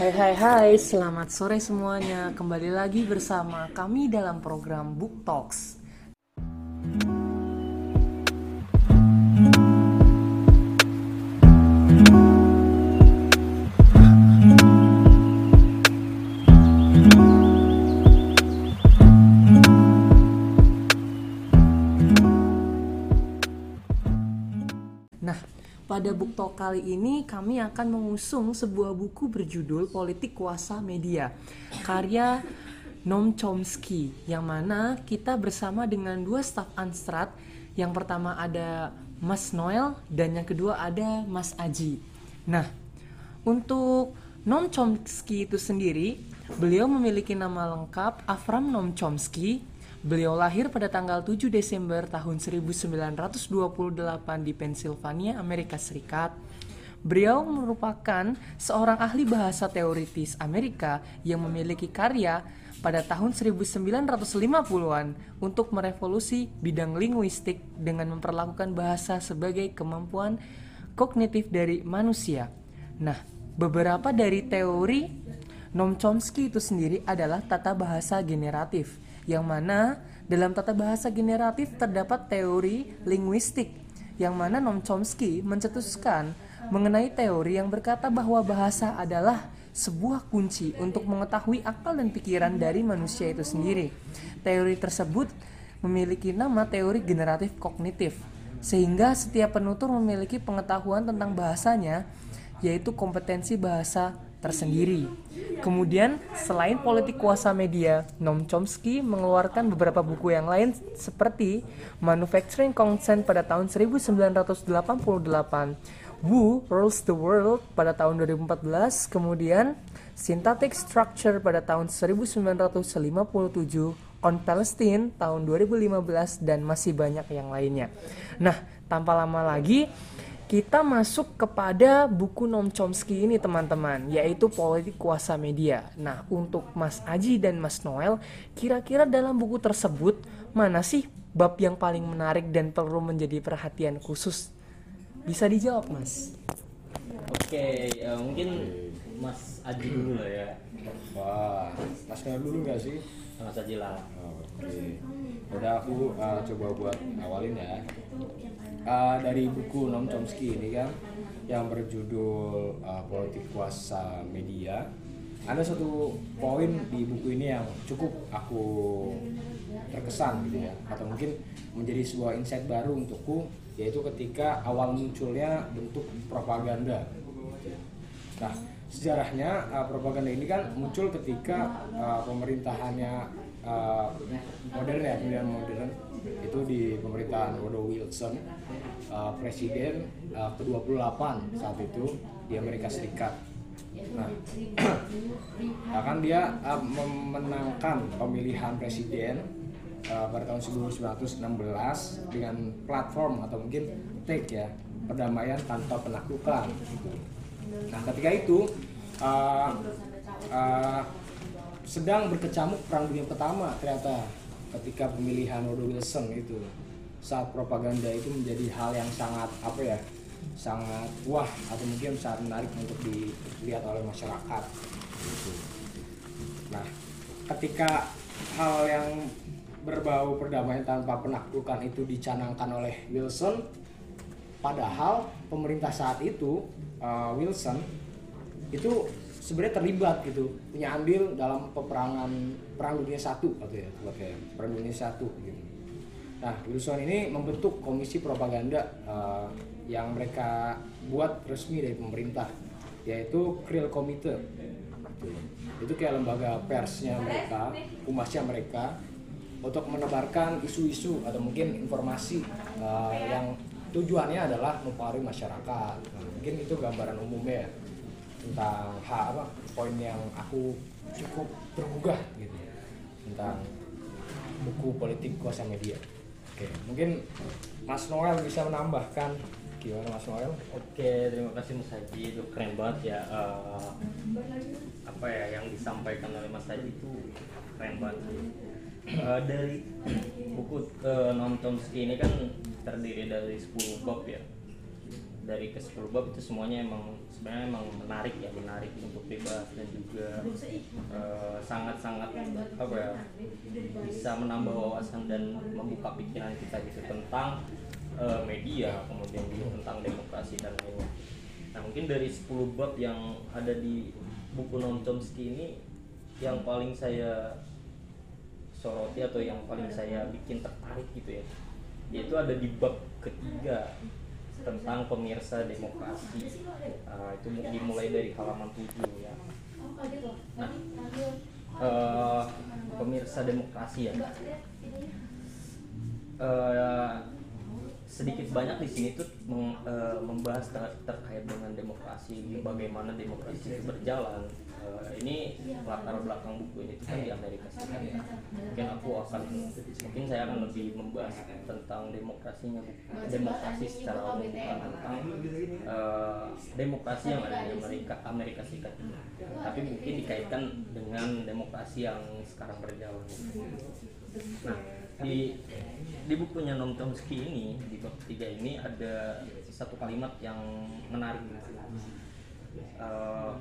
Hai hai hai, selamat sore semuanya. Kembali lagi bersama kami dalam program Book Talks. Pada Talk kali ini kami akan mengusung sebuah buku berjudul Politik Kuasa Media karya Noam Chomsky yang mana kita bersama dengan dua staf Anstrat yang pertama ada Mas Noel dan yang kedua ada Mas Aji. Nah, untuk Noam Chomsky itu sendiri, beliau memiliki nama lengkap Avram Noam Chomsky Beliau lahir pada tanggal 7 Desember tahun 1928 di Pennsylvania, Amerika Serikat. Beliau merupakan seorang ahli bahasa teoritis Amerika yang memiliki karya pada tahun 1950-an untuk merevolusi bidang linguistik dengan memperlakukan bahasa sebagai kemampuan kognitif dari manusia. Nah, beberapa dari teori Noam Chomsky itu sendiri adalah tata bahasa generatif yang mana dalam tata bahasa generatif terdapat teori linguistik yang mana Noam Chomsky mencetuskan mengenai teori yang berkata bahwa bahasa adalah sebuah kunci untuk mengetahui akal dan pikiran dari manusia itu sendiri. Teori tersebut memiliki nama teori generatif kognitif, sehingga setiap penutur memiliki pengetahuan tentang bahasanya, yaitu kompetensi bahasa tersendiri. Kemudian, selain politik kuasa media, Noam Chomsky mengeluarkan beberapa buku yang lain seperti Manufacturing Consent pada tahun 1988, Who Rules the World pada tahun 2014, kemudian Syntactic Structure pada tahun 1957, On Palestine tahun 2015 dan masih banyak yang lainnya. Nah, tanpa lama lagi kita masuk kepada buku Noam Chomsky ini teman-teman yaitu politik kuasa media. Nah untuk Mas Aji dan Mas Noel kira-kira dalam buku tersebut mana sih bab yang paling menarik dan perlu menjadi perhatian khusus? Bisa dijawab Mas. Oke ya, mungkin Mas Aji dulu lah ya. Wah Mas Noel dulu nggak sih? Mas Aji lah. Oke. Udah aku uh, coba buat awalin ya uh, dari buku Noam Chomsky ini kan yang berjudul uh, Politik Kuasa Media. Ada satu poin di buku ini yang cukup aku terkesan gitu ya, atau mungkin menjadi sebuah insight baru untukku, yaitu ketika awal munculnya bentuk propaganda. Nah, sejarahnya uh, propaganda ini kan muncul ketika uh, pemerintahannya uh, modern ya, pemerintahan modern itu di pemerintahan Woodrow Wilson uh, presiden uh, ke-28 saat itu di Amerika Serikat. Nah, nah kan dia uh, memenangkan pemilihan presiden uh, pada tahun 1916 dengan platform atau mungkin take ya perdamaian tanpa penaklukan. Nah, ketika itu uh, uh, sedang berkecamuk perang dunia pertama ternyata ketika pemilihan Woodrow Wilson itu saat propaganda itu menjadi hal yang sangat apa ya sangat wah atau mungkin sangat menarik untuk dilihat oleh masyarakat. Nah ketika hal yang berbau perdamaian tanpa penaklukan itu dicanangkan oleh Wilson padahal pemerintah saat itu uh, Wilson itu sebenarnya terlibat gitu. Punya andil dalam peperangan perang dunia satu. Atau ya kayak perang dunia satu gitu. Nah Wilson ini membentuk komisi propaganda uh, yang mereka buat resmi dari pemerintah yaitu Krill Committee. Itu kayak lembaga persnya mereka humasnya mereka untuk menebarkan isu-isu atau mungkin informasi uh, yang tujuannya adalah mempengaruhi masyarakat. Nah, mungkin itu gambaran umumnya. ya tentang hal apa poin yang aku cukup tergugah gitu tentang buku politik kuasa media. Oke, mungkin Mas Noel bisa menambahkan gimana Mas Noel? Oke, terima kasih Mas Haji itu keren banget ya uh, apa ya yang disampaikan oleh Mas Haji itu keren banget. Uh, dari buku uh, Noam Chomsky ini kan terdiri dari 10 bab ya dari ke 10 bab itu semuanya emang sebenarnya emang menarik ya menarik untuk dibahas dan juga eh, sangat-sangat apa ya bisa menambah wawasan dan membuka pikiran kita gitu tentang eh, media kemudian juga tentang demokrasi dan lainnya. Nah mungkin dari 10 bab yang ada di buku Noam Chomsky ini yang paling saya soroti atau yang paling saya bikin tertarik gitu ya yaitu ada di bab ketiga tentang pemirsa demokrasi. Uh, itu dimulai dari halaman 7 ya. Nah uh, pemirsa demokrasi ya. Uh, sedikit banyak di sini tuh meng, uh, membahas ter terkait dengan demokrasi bagaimana demokrasi itu berjalan. Uh, ini latar belakang buku ini tuh kan di Amerika Serikat. Ya mungkin aku akan mungkin saya akan lebih membahas tentang demokrasinya demokrasi secara umum tentang uh, demokrasi yang ada di Amerika Amerika Serikat. Tapi mungkin dikaitkan dengan demokrasi yang sekarang berjalan. Nah di di bukunya Noam Chomsky ini di bab ketiga ini ada satu kalimat yang menarik. Uh,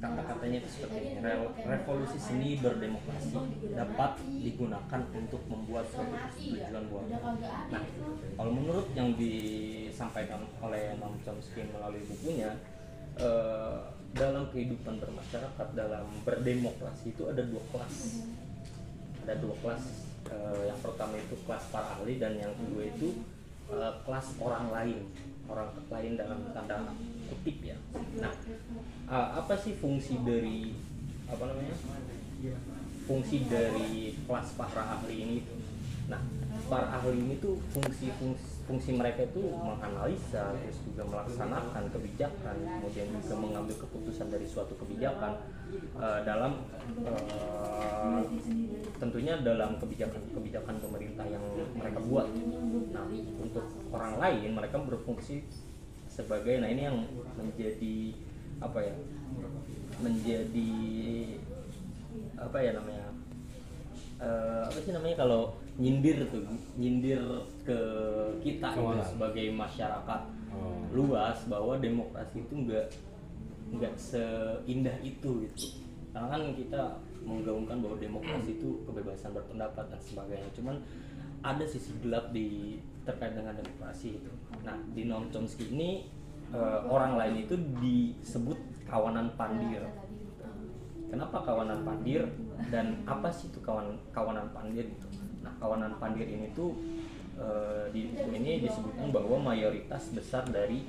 kata-katanya itu seperti ini Re revolusi seni berdemokrasi dapat digunakan untuk membuat suatu tujuan buat nah kalau menurut yang disampaikan oleh Noam Chomsky melalui bukunya uh, dalam kehidupan bermasyarakat dalam berdemokrasi itu ada dua kelas. Ada dua kelas uh, yang pertama itu kelas para ahli dan yang kedua itu uh, kelas orang lain. Orang lain dalam tanda kutip ya. Nah uh, apa sih fungsi dari apa namanya? Fungsi dari kelas para ahli ini? Nah para ahli ini tuh fungsi fungsi mereka itu menganalisa terus juga melaksanakan kebijakan kemudian juga mengambil keputusan dari suatu kebijakan uh, dalam uh, tentunya dalam kebijakan-kebijakan pemerintah yang mereka buat. Nah untuk orang lain mereka berfungsi sebagai nah ini yang menjadi apa ya menjadi apa ya namanya uh, apa sih namanya kalau nyindir tuh nyindir ke kita gitu, sebagai masyarakat oh. luas bahwa demokrasi itu enggak enggak seindah itu gitu. Karena kan kita menggaungkan bahwa demokrasi itu kebebasan berpendapat dan sebagainya. Cuman ada sisi gelap di terkait dengan demokrasi itu. Nah di Noam Chomsky ini uh, orang lain itu disebut kawanan pandir. Kenapa kawanan pandir? Dan apa sih itu kawan kawanan pandir itu nah kawanan pandir ini tuh uh, di buku ini disebutkan bahwa mayoritas besar dari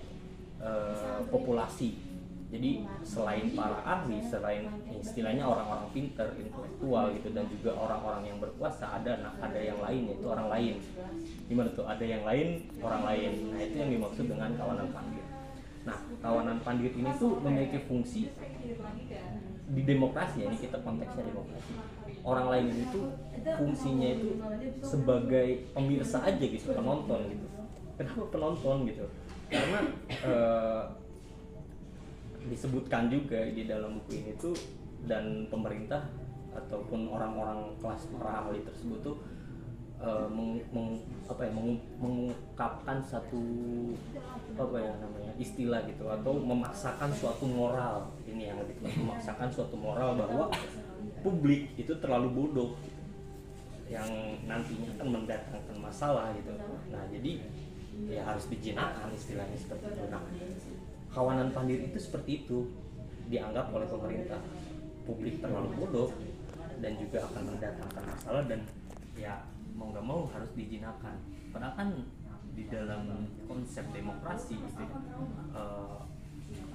uh, populasi. Jadi selain para ahli selain istilahnya orang-orang pinter intelektual gitu dan juga orang-orang yang berkuasa ada nah ada yang lain yaitu orang lain. Gimana tuh? Ada yang lain orang lain. Nah itu yang dimaksud dengan kawanan pandir. Nah kawanan pandir ini tuh memiliki fungsi di demokrasi ya ini kita konteksnya demokrasi orang lain itu fungsinya itu sebagai pemirsa aja gitu penonton gitu. Kenapa penonton gitu? Karena uh, disebutkan juga di dalam buku ini tuh dan pemerintah ataupun orang-orang kelas para ahli tersebut tuh uh, meng, meng, apa ya meng, mengungkapkan satu apa ya namanya istilah gitu atau memaksakan suatu moral. Ini yang lebih memaksakan suatu moral bahwa publik itu terlalu bodoh yang nantinya akan mendatangkan masalah gitu. Nah jadi ya harus dijinakkan istilahnya seperti itu. Nah kawanan pandir itu seperti itu dianggap oleh pemerintah publik terlalu bodoh dan juga akan mendatangkan masalah dan ya mau nggak mau harus dijinakan padahal kan di dalam konsep demokrasi gitu uh,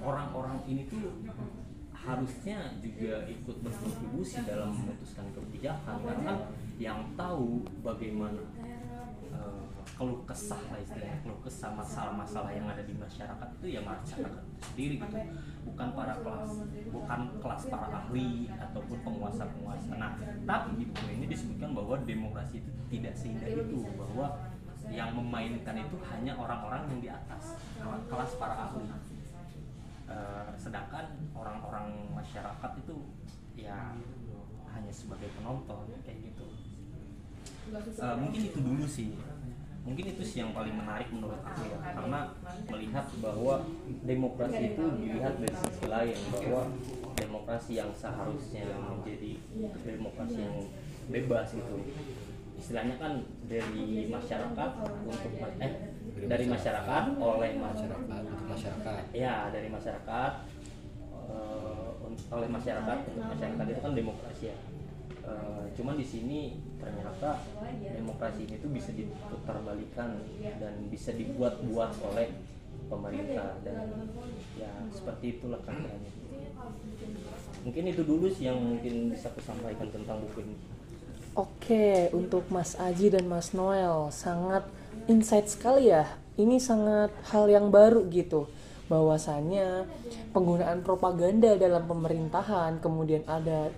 orang-orang ini tuh harusnya juga ikut berkontribusi dalam memutuskan kebijakan karena kan yang tahu bagaimana uh, keluh kesah lah istilahnya keluh kesah masalah-masalah yang ada di masyarakat itu ya masyarakat itu sendiri gitu. Bukan para kelas bukan kelas para ahli ataupun penguasa-penguasa. Nah tapi di buku ini disebutkan bahwa demokrasi itu tidak seindah itu bahwa yang memainkan itu hanya orang-orang yang di atas kelas para ahli uh, sedangkan orang-orang masyarakat itu ya hanya sebagai penonton kayak gitu. Uh, mungkin itu dulu sih. Mungkin itu sih yang paling menarik menurut aku ya. Karena melihat bahwa demokrasi itu dilihat dari sisi lain bahwa demokrasi yang seharusnya menjadi demokrasi yang bebas itu istilahnya kan dari masyarakat untuk eh dari masyarakat. oleh masyarakat. Masyarakat untuk masyarakat. Ya dari masyarakat eh, un- oleh masyarakat untuk masyarakat itu kan demokrasi ya. Eh, cuman di sini ternyata demokrasi ini tuh bisa diputarbalikan dan bisa dibuat-buat oleh pemerintah dan ya seperti itulah kampanye mungkin itu dulu sih yang mungkin bisa aku sampaikan tentang buku ini. Oke, untuk Mas Aji dan Mas Noel sangat insight sekali ya. Ini sangat hal yang baru gitu. Bahwasannya penggunaan propaganda dalam pemerintahan, kemudian ada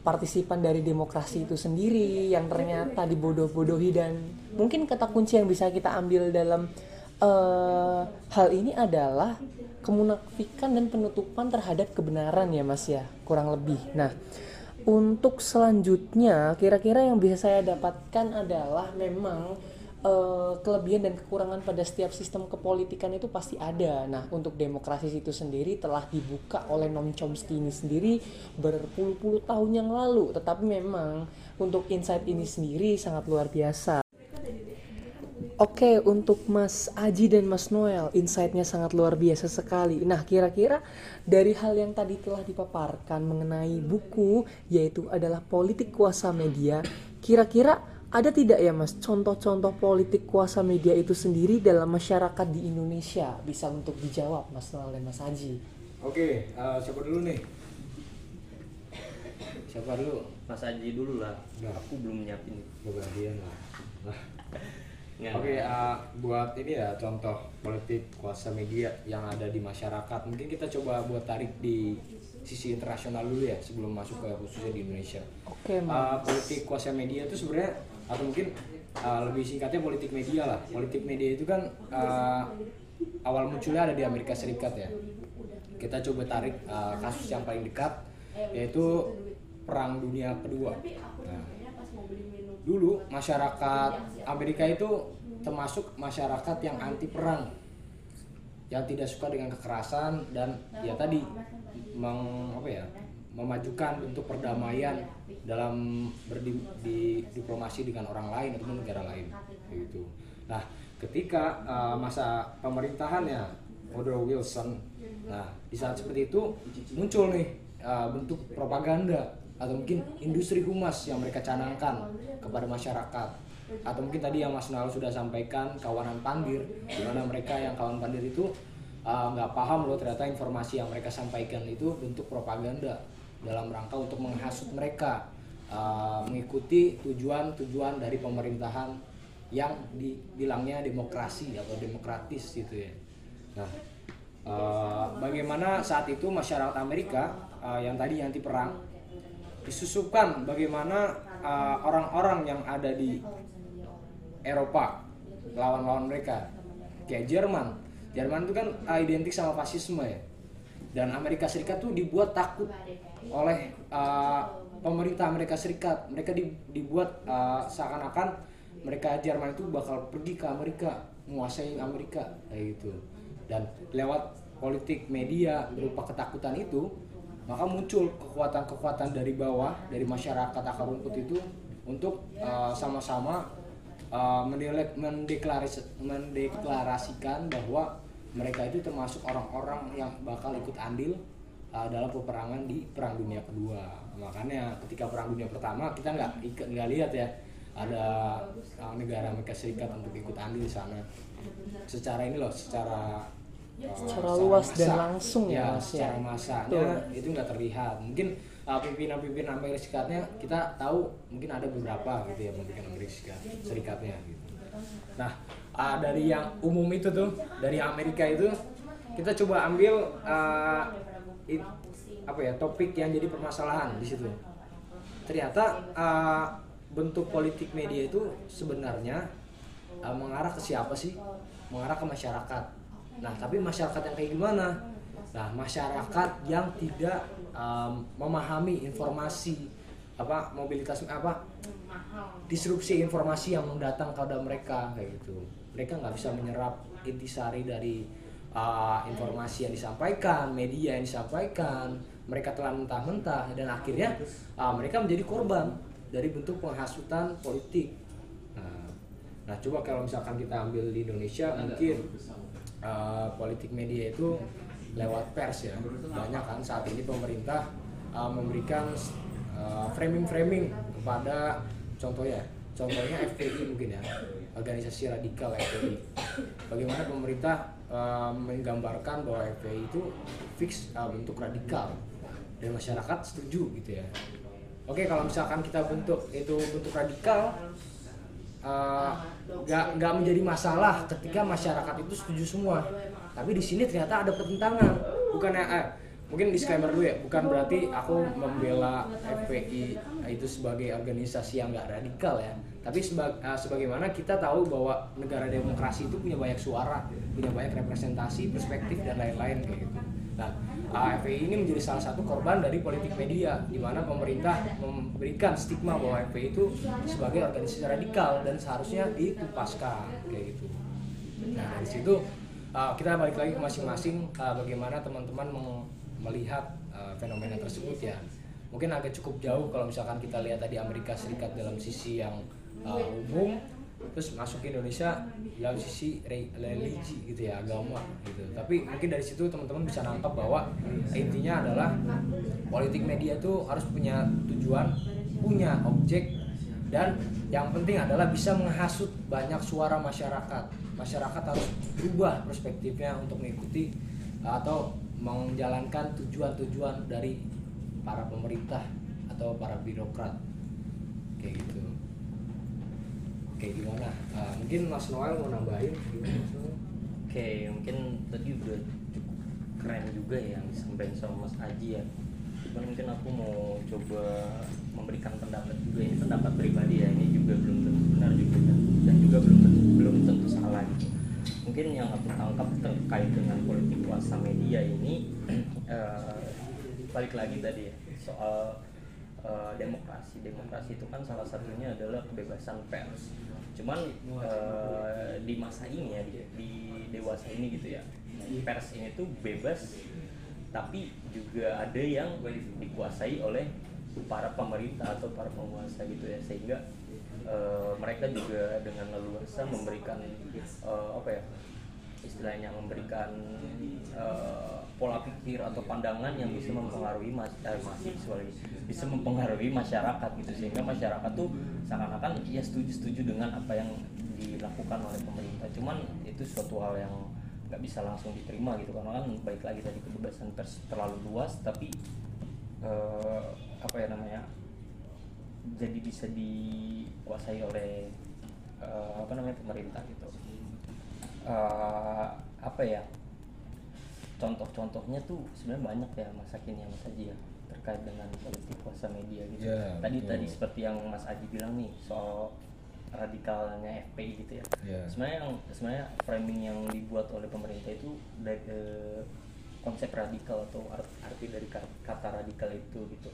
partisipan dari demokrasi itu sendiri yang ternyata dibodoh-bodohi dan mungkin kata kunci yang bisa kita ambil dalam eh, hal ini adalah kemunafikan dan penutupan terhadap kebenaran ya Mas ya, kurang lebih. Nah, untuk selanjutnya, kira-kira yang bisa saya dapatkan adalah memang eh, kelebihan dan kekurangan pada setiap sistem kepolitikan itu pasti ada. Nah, untuk demokrasi itu sendiri telah dibuka oleh Noam Chomsky ini sendiri berpuluh-puluh tahun yang lalu. Tetapi memang untuk insight ini sendiri sangat luar biasa. Oke, untuk Mas Aji dan Mas Noel, insight-nya sangat luar biasa sekali. Nah, kira-kira dari hal yang tadi telah dipaparkan mengenai buku, yaitu adalah politik kuasa media, kira-kira ada tidak ya Mas contoh-contoh politik kuasa media itu sendiri dalam masyarakat di Indonesia? Bisa untuk dijawab Mas Noel dan Mas Aji. oke eh, siapa dulu nih siapa dulu Mas Aji dulu lah Nah. aku belum nyiapin Gua gantian lah Nah. Nggak. Oke, eh, buat ini ya contoh politik kuasa media yang ada di masyarakat. Mungkin kita coba buat tarik di sisi internasional dulu ya sebelum masuk ke khususnya di Indonesia. Oke, Eh, Mas. politik kuasa media itu sebenarnya atau mungkin eh, lebih singkatnya politik media lah. Politik media itu kan eh, awal munculnya ada di Amerika Serikat ya. Kita coba tarik eh, kasus yang paling dekat yaitu Perang Dunia Kedua. Nah, dulu masyarakat Amerika itu termasuk masyarakat yang anti perang yang tidak suka dengan kekerasan dan ya tadi meng, apa ya memajukan bentuk perdamaian dalam berdi di diplomasi dengan orang lain ataupun negara lain gitu. Nah, ketika uh, masa pemerintahannya Woodrow Wilson, nah di saat seperti itu muncul nih uh, bentuk propaganda atau mungkin industri humas yang mereka canangkan kepada masyarakat atau mungkin tadi yang Mas Nal sudah sampaikan kawanan pandir di mana mereka yang kawan pandir itu uh, nggak paham loh ternyata informasi yang mereka sampaikan itu bentuk propaganda dalam rangka untuk menghasut mereka uh, mengikuti tujuan-tujuan dari pemerintahan yang dibilangnya demokrasi atau demokratis gitu ya. Nah, uh, bagaimana saat itu masyarakat Amerika uh, yang tadi anti perang disusupkan bagaimana uh, orang-orang yang ada di Eropa lawan-lawan mereka. Kayak Jerman. Jerman itu kan uh, identik sama fasisme ya. Dan Amerika Serikat tuh dibuat takut oleh uh, pemerintah Amerika Serikat. Mereka di- dibuat uh, seakan-akan mereka Jerman itu bakal pergi ke Amerika menguasai Amerika. Kayak gitu. Dan lewat politik media berupa ketakutan itu maka muncul kekuatan-kekuatan dari bawah dari masyarakat akar rumput itu untuk uh, sama-sama uh, mendeklaris- mendeklarasikan bahwa mereka itu termasuk orang-orang yang bakal ikut andil uh, dalam peperangan di Perang Dunia Kedua. Makanya ketika Perang Dunia Pertama kita nggak ikut nggak lihat ya ada uh, negara Amerika Serikat untuk ikut andil di sana. Secara ini loh, secara uh, Secara luas dan massa. langsung ya, ya, Mas, ya. secara masanya itu nggak terlihat. Mungkin uh, pimpinan-pimpinan Amerika Serikatnya kita tahu mungkin ada beberapa gitu ya pimpinan Amerika Serikat- Serikatnya gitu. Nah, uh, dari yang umum itu tuh, dari Amerika itu kita coba ambil uh, it- apa ya topik yang jadi permasalahan di situ. Ternyata uh, bentuk politik media itu sebenarnya uh, mengarah ke siapa sih? Mengarah ke masyarakat. Nah, tapi masyarakat yang kayak gimana? Nah, masyarakat yang tidak um, memahami informasi apa mobilitas apa disrupsi informasi yang datang kepada mereka kayak gitu mereka nggak bisa menyerap intisari dari uh, informasi yang disampaikan media yang disampaikan mereka telah mentah-mentah dan akhirnya uh, mereka menjadi korban dari bentuk penghasutan politik. Nah, nah coba kalau misalkan kita ambil di Indonesia mungkin uh, politik media itu lewat pers ya. Banyak kan saat ini pemerintah uh, memberikan uh, framing-framing kepada contohnya contohnya FPI mungkin ya organisasi radikal FPI bagaimana pemerintah menggambarkan bahwa FPI itu fix uh, bentuk radikal. Dan masyarakat setuju gitu ya. Oke kalau misalkan kita bentuk itu bentuk radikal nggak uh, nggak menjadi masalah ketika masyarakat itu setuju semua. Tapi di sini ternyata ada pertentangan. Bukan eh, mungkin disclaimer dulu ya bukan berarti aku membela FPI itu sebagai organisasi yang nggak radikal ya. Tapi seba, uh, sebagaimana kita tahu bahwa negara demokrasi itu punya banyak suara punya banyak representasi perspektif dan lain-lain kayak gitu. Nah uh, FPI ini menjadi salah satu korban dari politik media di mana pemerintah memberikan stigma bahwa FPI itu sebagai organisasi radikal dan seharusnya ditupaskan kayak gitu. Nah dari situ uh, kita balik lagi ke masing-masing uh, bagaimana teman-teman melihat uh, fenomena tersebut ya. Mungkin agak cukup jauh kalau misalkan kita lihat tadi Amerika Serikat dalam sisi yang uh, umum terus masuk ke Indonesia dalam sisi religi gitu ya agama gitu. Tapi mungkin dari situ teman-teman bisa nangkap bahwa intinya adalah politik media itu harus punya tujuan punya objek dan yang penting adalah bisa menghasut banyak suara masyarakat. Masyarakat harus berubah perspektifnya untuk mengikuti atau menjalankan tujuan-tujuan dari para pemerintah atau para birokrat. Kayak gitu. Kayak gimana? Uh, mungkin Mas Noel mau nambahin? Oke mungkin tadi udah cukup keren juga ya yang disampaikan sama Mas Aji ya. Cuman mungkin aku mau coba memberikan pendapat juga ini pendapat pribadi ya. Ini juga belum tentu benar juga kan. Dan juga belum tentu, belum tentu salah gitu mungkin yang aku tangkap terkait dengan politik kuasa media ini uh, balik lagi tadi ya soal uh, demokrasi. Demokrasi itu kan salah satunya adalah kebebasan pers. Cuman uh, di masa ini ya di, di dewasa ini gitu ya pers ini tuh bebas tapi juga ada yang dikuasai oleh para pemerintah atau para penguasa gitu ya. Sehingga uh, mereka juga dengan leluasa memberikan uh, apa ya istilahnya memberikan uh, pola pikir atau pandangan yang bisa mempengaruhi mas eh, mahasiswa bisa mempengaruhi masyarakat gitu. Sehingga masyarakat tuh seakan-akan ya setuju setuju dengan apa yang dilakukan oleh pemerintah. Cuman itu suatu hal yang nggak bisa langsung diterima gitu. Karena kan baik lagi tadi kebebasan pers terlalu luas tapi uh, apa ya namanya jadi bisa dikuasai oleh uh, apa namanya pemerintah gitu uh, apa ya contoh-contohnya tuh sebenarnya banyak ya masa kini yang Mas Aji ya terkait dengan politik kuasa media gitu. Yeah, tadi betul. tadi seperti yang Mas Aji bilang nih soal radikalnya FPI gitu ya. Yeah. Sebenarnya yang sebenarnya framing yang dibuat oleh pemerintah itu dari uh, konsep radikal atau arti dari kata radikal itu gitu.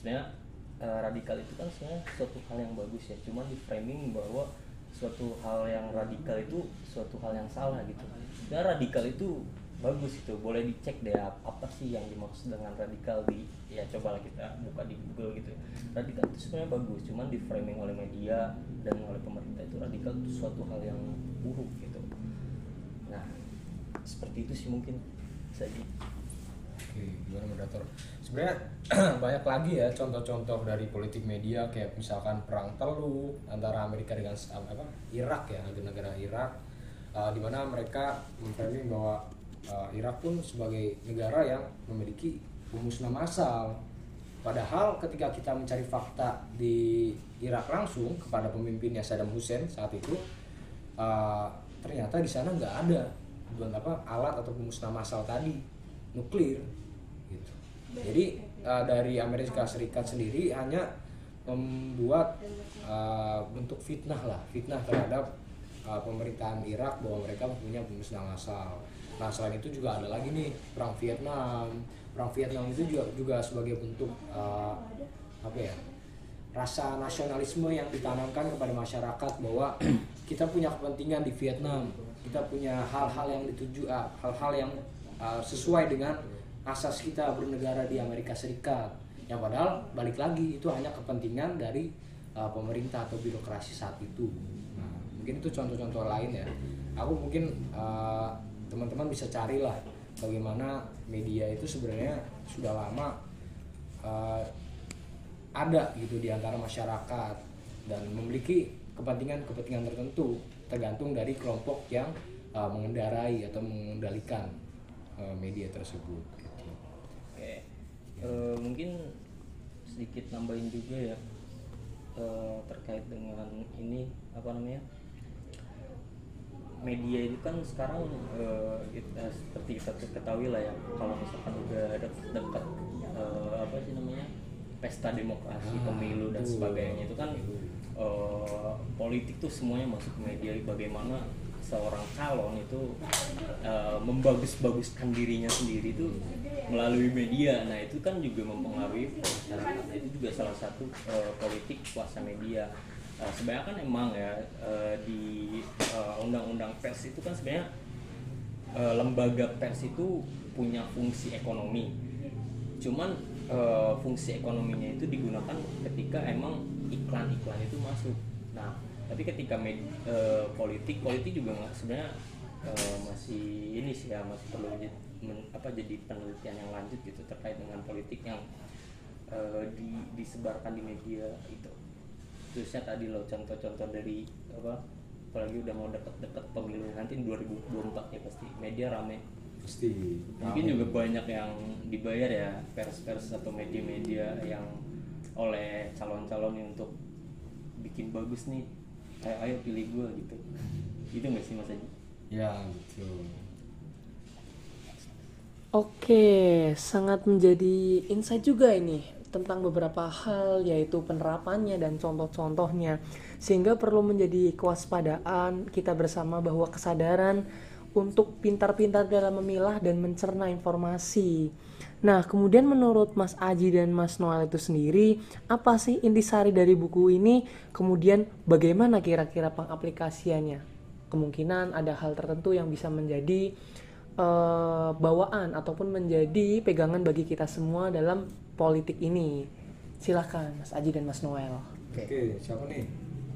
Sebenarnya uh, radikal itu kan sebenarnya suatu hal yang bagus ya. Cuma di framing bahwa suatu hal yang radikal itu suatu hal yang salah gitu. Dan radikal itu bagus itu. Boleh dicek deh apa sih yang dimaksud dengan radikal di ya coba kita buka di Google gitu radikal itu sebenarnya bagus cuman di framing oleh media dan oleh pemerintah itu radikal itu suatu hal yang buruk gitu. Nah seperti itu sih mungkin. Saja oke moderator sebenarnya banyak lagi ya contoh-contoh dari politik media kayak misalkan perang teluk antara Amerika dengan apa Irak ya negara Irak uh, di mana mereka memframing bahwa uh, Irak pun sebagai negara yang memiliki pemusnah massal padahal ketika kita mencari fakta di Irak langsung kepada pemimpinnya Saddam Hussein saat itu uh, ternyata di sana nggak ada apa alat atau pemusnah massal tadi nuklir jadi uh, dari Amerika Serikat sendiri hanya membuat uh, bentuk fitnah lah fitnah terhadap uh, pemerintahan Irak bahwa mereka punya pemusnah massal. Nah selain itu juga ada lagi nih perang Vietnam. Perang Vietnam itu juga juga sebagai bentuk uh, apa ya rasa nasionalisme yang ditanamkan kepada masyarakat bahwa kita punya kepentingan di Vietnam. Kita punya hal-hal yang dituju hal-hal yang sesuai dengan asas kita bernegara di Amerika Serikat. Yang padahal balik lagi itu hanya kepentingan dari uh, pemerintah atau birokrasi saat itu. Nah, mungkin itu contoh-contoh lain ya. Aku mungkin uh, teman-teman bisa carilah bagaimana media itu sebenarnya sudah lama uh, ada gitu di antara masyarakat dan memiliki kepentingan-kepentingan tertentu tergantung dari kelompok yang uh, mengendarai atau mengendalikan uh, media tersebut. Uh, mungkin sedikit nambahin juga ya uh, terkait dengan ini apa namanya media itu kan sekarang uh, kita seperti kita ketahui lah ya kalau misalkan udah dekat uh, apa sih namanya pesta demokrasi ah, pemilu dan sebagainya itu kan uh, politik tuh semuanya masuk ke media bagaimana seorang calon itu uh, membagus-baguskan dirinya sendiri itu melalui media. Nah itu kan juga mempengaruhi masyarakat. Itu juga salah satu uh, politik kuasa media. Uh, sebenarnya kan emang ya uh, di undang-undang uh, pers itu kan sebenarnya uh, lembaga pers itu punya fungsi ekonomi. Cuman uh, fungsi ekonominya itu digunakan ketika emang iklan-iklan itu masuk. Nah tapi ketika med, uh, politik politik juga nggak sebenarnya uh, masih ini sih ya masih perlu men, apa jadi penelitian yang lanjut gitu terkait dengan politik yang uh, di, disebarkan di media itu. Terusnya tadi lo contoh-contoh dari apa apalagi udah mau deket-deket pemilu nanti 2024 ya pasti media rame. Pasti. Mungkin juga banyak yang dibayar ya pers-pers atau media-media yang oleh calon-calon untuk bikin bagus nih kayak ayo pilih gue gitu. Itu nggak sih mas Aji ya betul. Oke, sangat menjadi insight juga ini tentang beberapa hal yaitu penerapannya dan contoh-contohnya. Sehingga perlu menjadi kewaspadaan kita bersama bahwa kesadaran untuk pintar-pintar dalam memilah dan mencerna informasi Nah, kemudian menurut Mas Aji dan Mas Noel itu sendiri, apa sih intisari dari buku ini? Kemudian bagaimana kira-kira pengaplikasiannya? Kemungkinan ada hal tertentu yang bisa menjadi uh, bawaan ataupun menjadi pegangan bagi kita semua dalam politik ini. Silahkan Mas Aji dan Mas Noel. Oke, okay. siapa nih?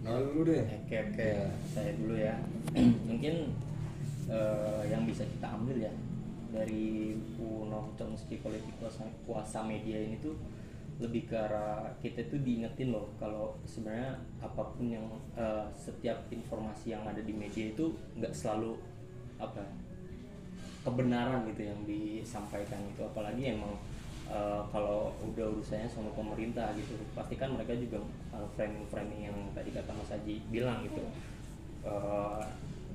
Noel dulu deh. Oke, oke. Okay. Saya dulu ya. Mungkin uh, yang bisa kita ambil ya dari Noam Chomsky politik kuasa, kuasa media ini tuh lebih ke arah kita tuh diingetin loh kalau sebenarnya apa pun yang uh, setiap informasi yang ada di media itu nggak selalu apa kebenaran gitu yang disampaikan itu apalagi emang uh, kalau udah urusannya sama pemerintah gitu pasti kan mereka juga uh, framing framing yang tadi kata Mas Haji bilang gitu. Uh,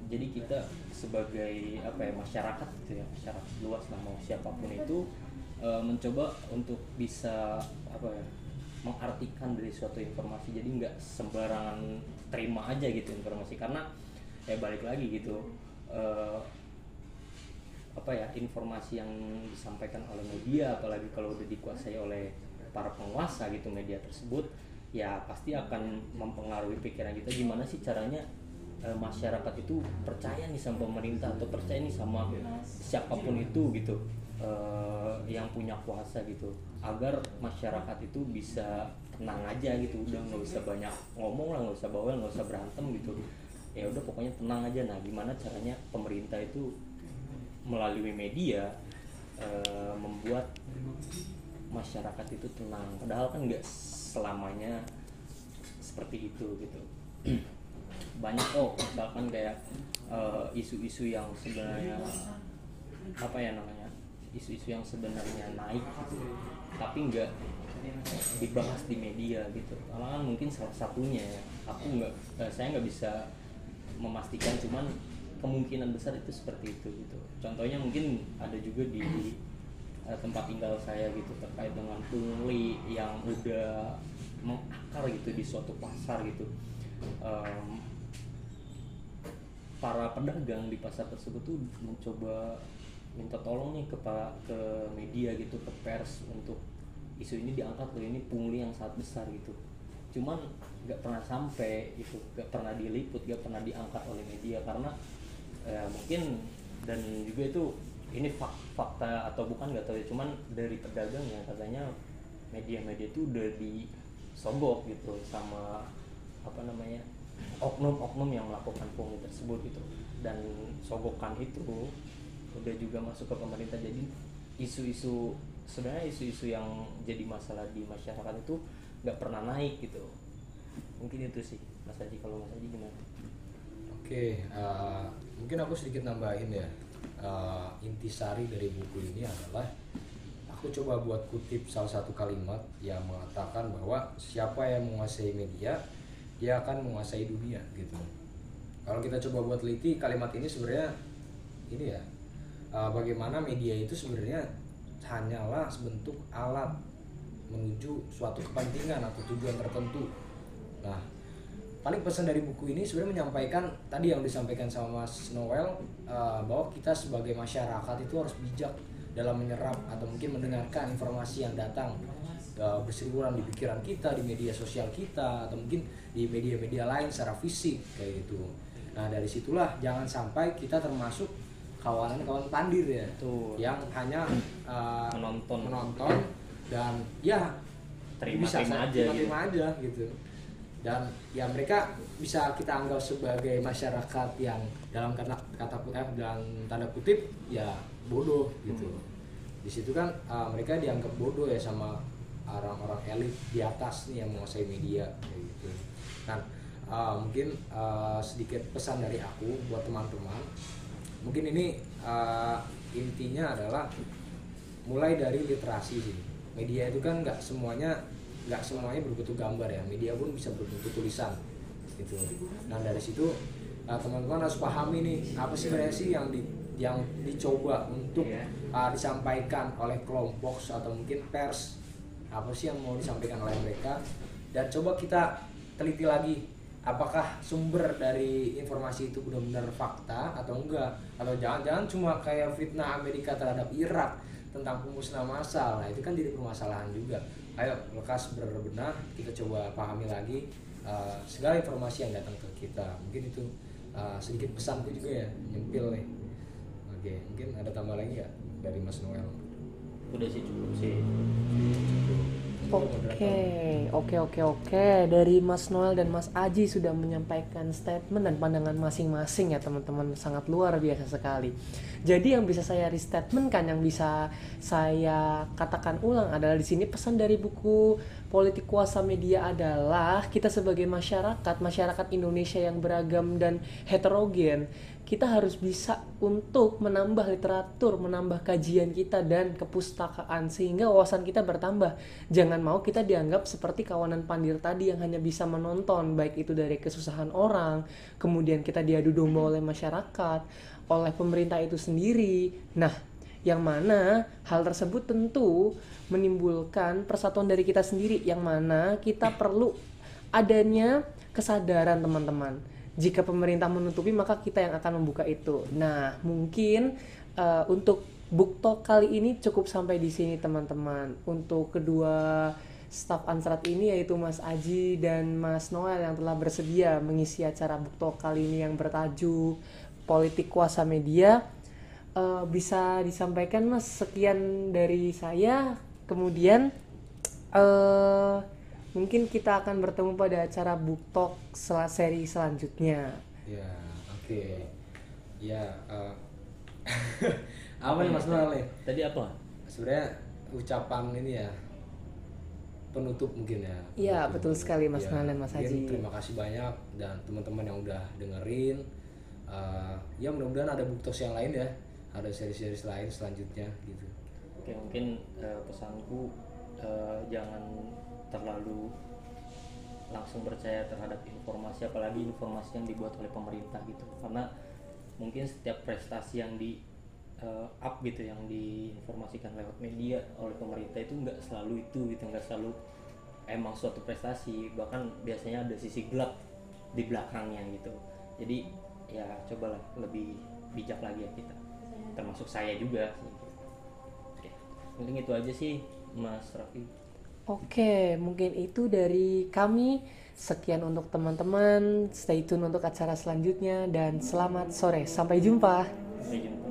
jadi kita sebagai apa ya masyarakat gitu ya masyarakat luas lah mau siapa pun itu e, mencoba untuk bisa apa ya mengartikan dari suatu informasi. Jadi nggak sembarangan terima aja gitu informasi. Karena ya balik lagi gitu e, apa ya informasi yang disampaikan oleh media apalagi kalau udah dikuasai oleh para penguasa gitu media tersebut ya pasti akan mempengaruhi pikiran kita. Gimana sih caranya e, masyarakat itu percaya nih sama pemerintah atau percaya nih sama siapa pun itu gitu e, yang punya kuasa gitu agar masyarakat itu bisa tenang aja gitu udah nggak usah banyak ngomong lah nggak usah bawel nggak usah berantem gitu. Ya udah pokoknya tenang aja. Nah gimana caranya pemerintah itu melalui media e, membuat masyarakat itu tenang? Padahal kan nggak selamanya seperti itu gitu banyak oh misalkan kayak eh, isu-isu uh, yang sebenarnya apa ya namanya isu-isu yang sebenarnya naik gitu tapi nggak dibahas di media gitu. Malah kan mungkin salah satunya ya aku nggak uh, saya nggak bisa memastikan cuman kemungkinan besar itu seperti itu gitu. Contohnya mungkin ada juga di uh, tempat tinggal saya gitu terkait dengan pungli yang udah mengakar gitu di suatu pasar gitu. Um, para pedagang di pasar tersebut tuh mencoba minta tolong nih ke ke media gitu ke pers untuk isu ini diangkat loh ini pungli yang sangat besar gitu. Cuman nggak pernah sampai itu nggak pernah diliput nggak pernah diangkat oleh media karena ya, mungkin dan juga itu ini fak, fakta atau bukan nggak tahu ya cuman dari pedagang yang katanya media-media itu udah disogok gitu sama apa namanya oknum-oknum yang melakukan pungli tersebut gitu dan sogokan itu udah juga masuk ke pemerintah jadi isu-isu sebenarnya isu-isu yang jadi masalah di masyarakat itu nggak pernah naik gitu mungkin itu sih Mas Haji kalau Mas Haji gimana? Oke, uh, mungkin aku sedikit nambahin ya. Uh, intisari dari buku ini adalah aku coba buat kutip salah satu kalimat yang mengatakan bahwa siapa yang menguasai media, dia akan menguasai dunia gitu. Kalau kita coba buat teliti kalimat ini sebenarnya ini ya, uh, bagaimana media itu sebenarnya hanyalah sebentuk alat menuju suatu kepentingan atau tujuan tertentu. Nah, paling pesan dari buku ini sebenarnya menyampaikan tadi yang disampaikan sama Mas Noel uh, bahwa kita sebagai masyarakat itu harus bijak dalam menyerap atau mungkin mendengarkan informasi yang datang uh, berseliweran di pikiran kita, di media sosial kita atau mungkin di media-media lain secara fisik kayak gitu. Nah, dari situlah jangan sampai kita termasuk kawanan kawan pandir ya Betul. yang hanya uh, Menonton. menonton dan ya Terima- bisa terima saja aja terima, terima aja gitu dan ya mereka bisa kita anggap sebagai masyarakat yang dalam kata kata eh, dalam tanda kutip ya bodoh gitu di situ kan uh, mereka dianggap bodoh ya sama orang-orang elit di atas nih yang menguasai media kayak gitu. Nah uh, mungkin uh, sedikit pesan dari aku buat teman-teman. Mungkin ini uh, intinya adalah mulai dari literasi sih. Media itu kan nggak semuanya nggak semuanya berbentuk gambar ya. Media pun bisa berbentuk tulisan gitu. Nah dari situ uh, teman-teman harus pahami nih apa sih yang di yang dicoba untuk uh, disampaikan oleh kelompok atau mungkin pers apa sih yang mau disampaikan oleh mereka? Dan coba kita teliti lagi apakah sumber dari informasi itu benar-benar fakta atau enggak? Atau jangan-jangan cuma kayak fitnah Amerika terhadap Irak tentang pemusnahan massal nah itu kan jadi permasalahan juga. Ayo lekas berbenah kita coba pahami lagi uh, segala informasi yang datang ke kita. Mungkin itu uh, sedikit pesanku juga ya nyempil nih. Oke mungkin ada tambah lagi ya dari Mas Noel? Udah sih cukup sih. Oke, oke, oke, oke. Dari Mas Noel dan Mas Aji sudah menyampaikan statement dan pandangan masing-masing ya teman-teman. Sangat luar biasa sekali. Jadi yang bisa saya restatement kan, yang bisa saya katakan ulang adalah di sini pesan dari buku Politik Kuasa Media adalah kita sebagai masyarakat, masyarakat Indonesia yang beragam dan heterogen, kita harus bisa untuk menambah literatur, menambah kajian kita dan kepustakaan sehingga wawasan kita bertambah. Jangan mau kita dianggap seperti kawanan pandir tadi yang hanya bisa menonton baik itu dari kesusahan orang, kemudian kita diadu domba oleh masyarakat, oleh pemerintah itu sendiri. Nah, yang mana hal tersebut tentu menimbulkan persatuan dari kita sendiri. Yang mana kita perlu adanya kesadaran teman-teman. Jika pemerintah menutupi maka kita yang akan membuka itu. Nah mungkin eh, untuk bukto kali ini cukup sampai di sini teman-teman. Untuk kedua staf ansrat ini yaitu Mas Aji dan Mas Noel yang telah bersedia mengisi acara bukto kali ini yang bertajuk politik kuasa media. Eh, bisa disampaikan mas sekian dari saya. Kemudian eh mungkin kita akan bertemu pada acara book talk sel- seri selanjutnya. Ya oke. Ya uh, apa nih Mas Noel nih? Tadi apa? sebenarnya ucapan ini ya penutup mungkin ya. Iya, betul sekali, Mas Ya, dan Mas mungkin Haji. terima kasih banyak dan teman-teman yang udah dengerin. Uh, ya mudah-mudahan ada buktos yang lain ya. Ada seri-seri lain selanjutnya gitu. Oke mungkin eh, pesanku eh, jangan terlalu langsung percaya terhadap informasi apalagi informasi yang dibuat oleh pemerintah gitu. Karena mungkin setiap prestasi yang di eh, up gitu yang diinformasikan lewat media oleh pemerintah itu nggak selalu itu gitu nggak selalu emang suatu prestasi bahkan biasanya ada sisi gelap di belakangnya gitu jadi ya cobalah lebih bijak lagi ya kita termasuk saya juga. Oke, mungkin itu aja sih Mas Raffi. Oke, mungkin itu dari kami. Sekian untuk teman-teman. Stay tune untuk acara selanjutnya dan selamat sore. Sampai jumpa. Sampai jumpa.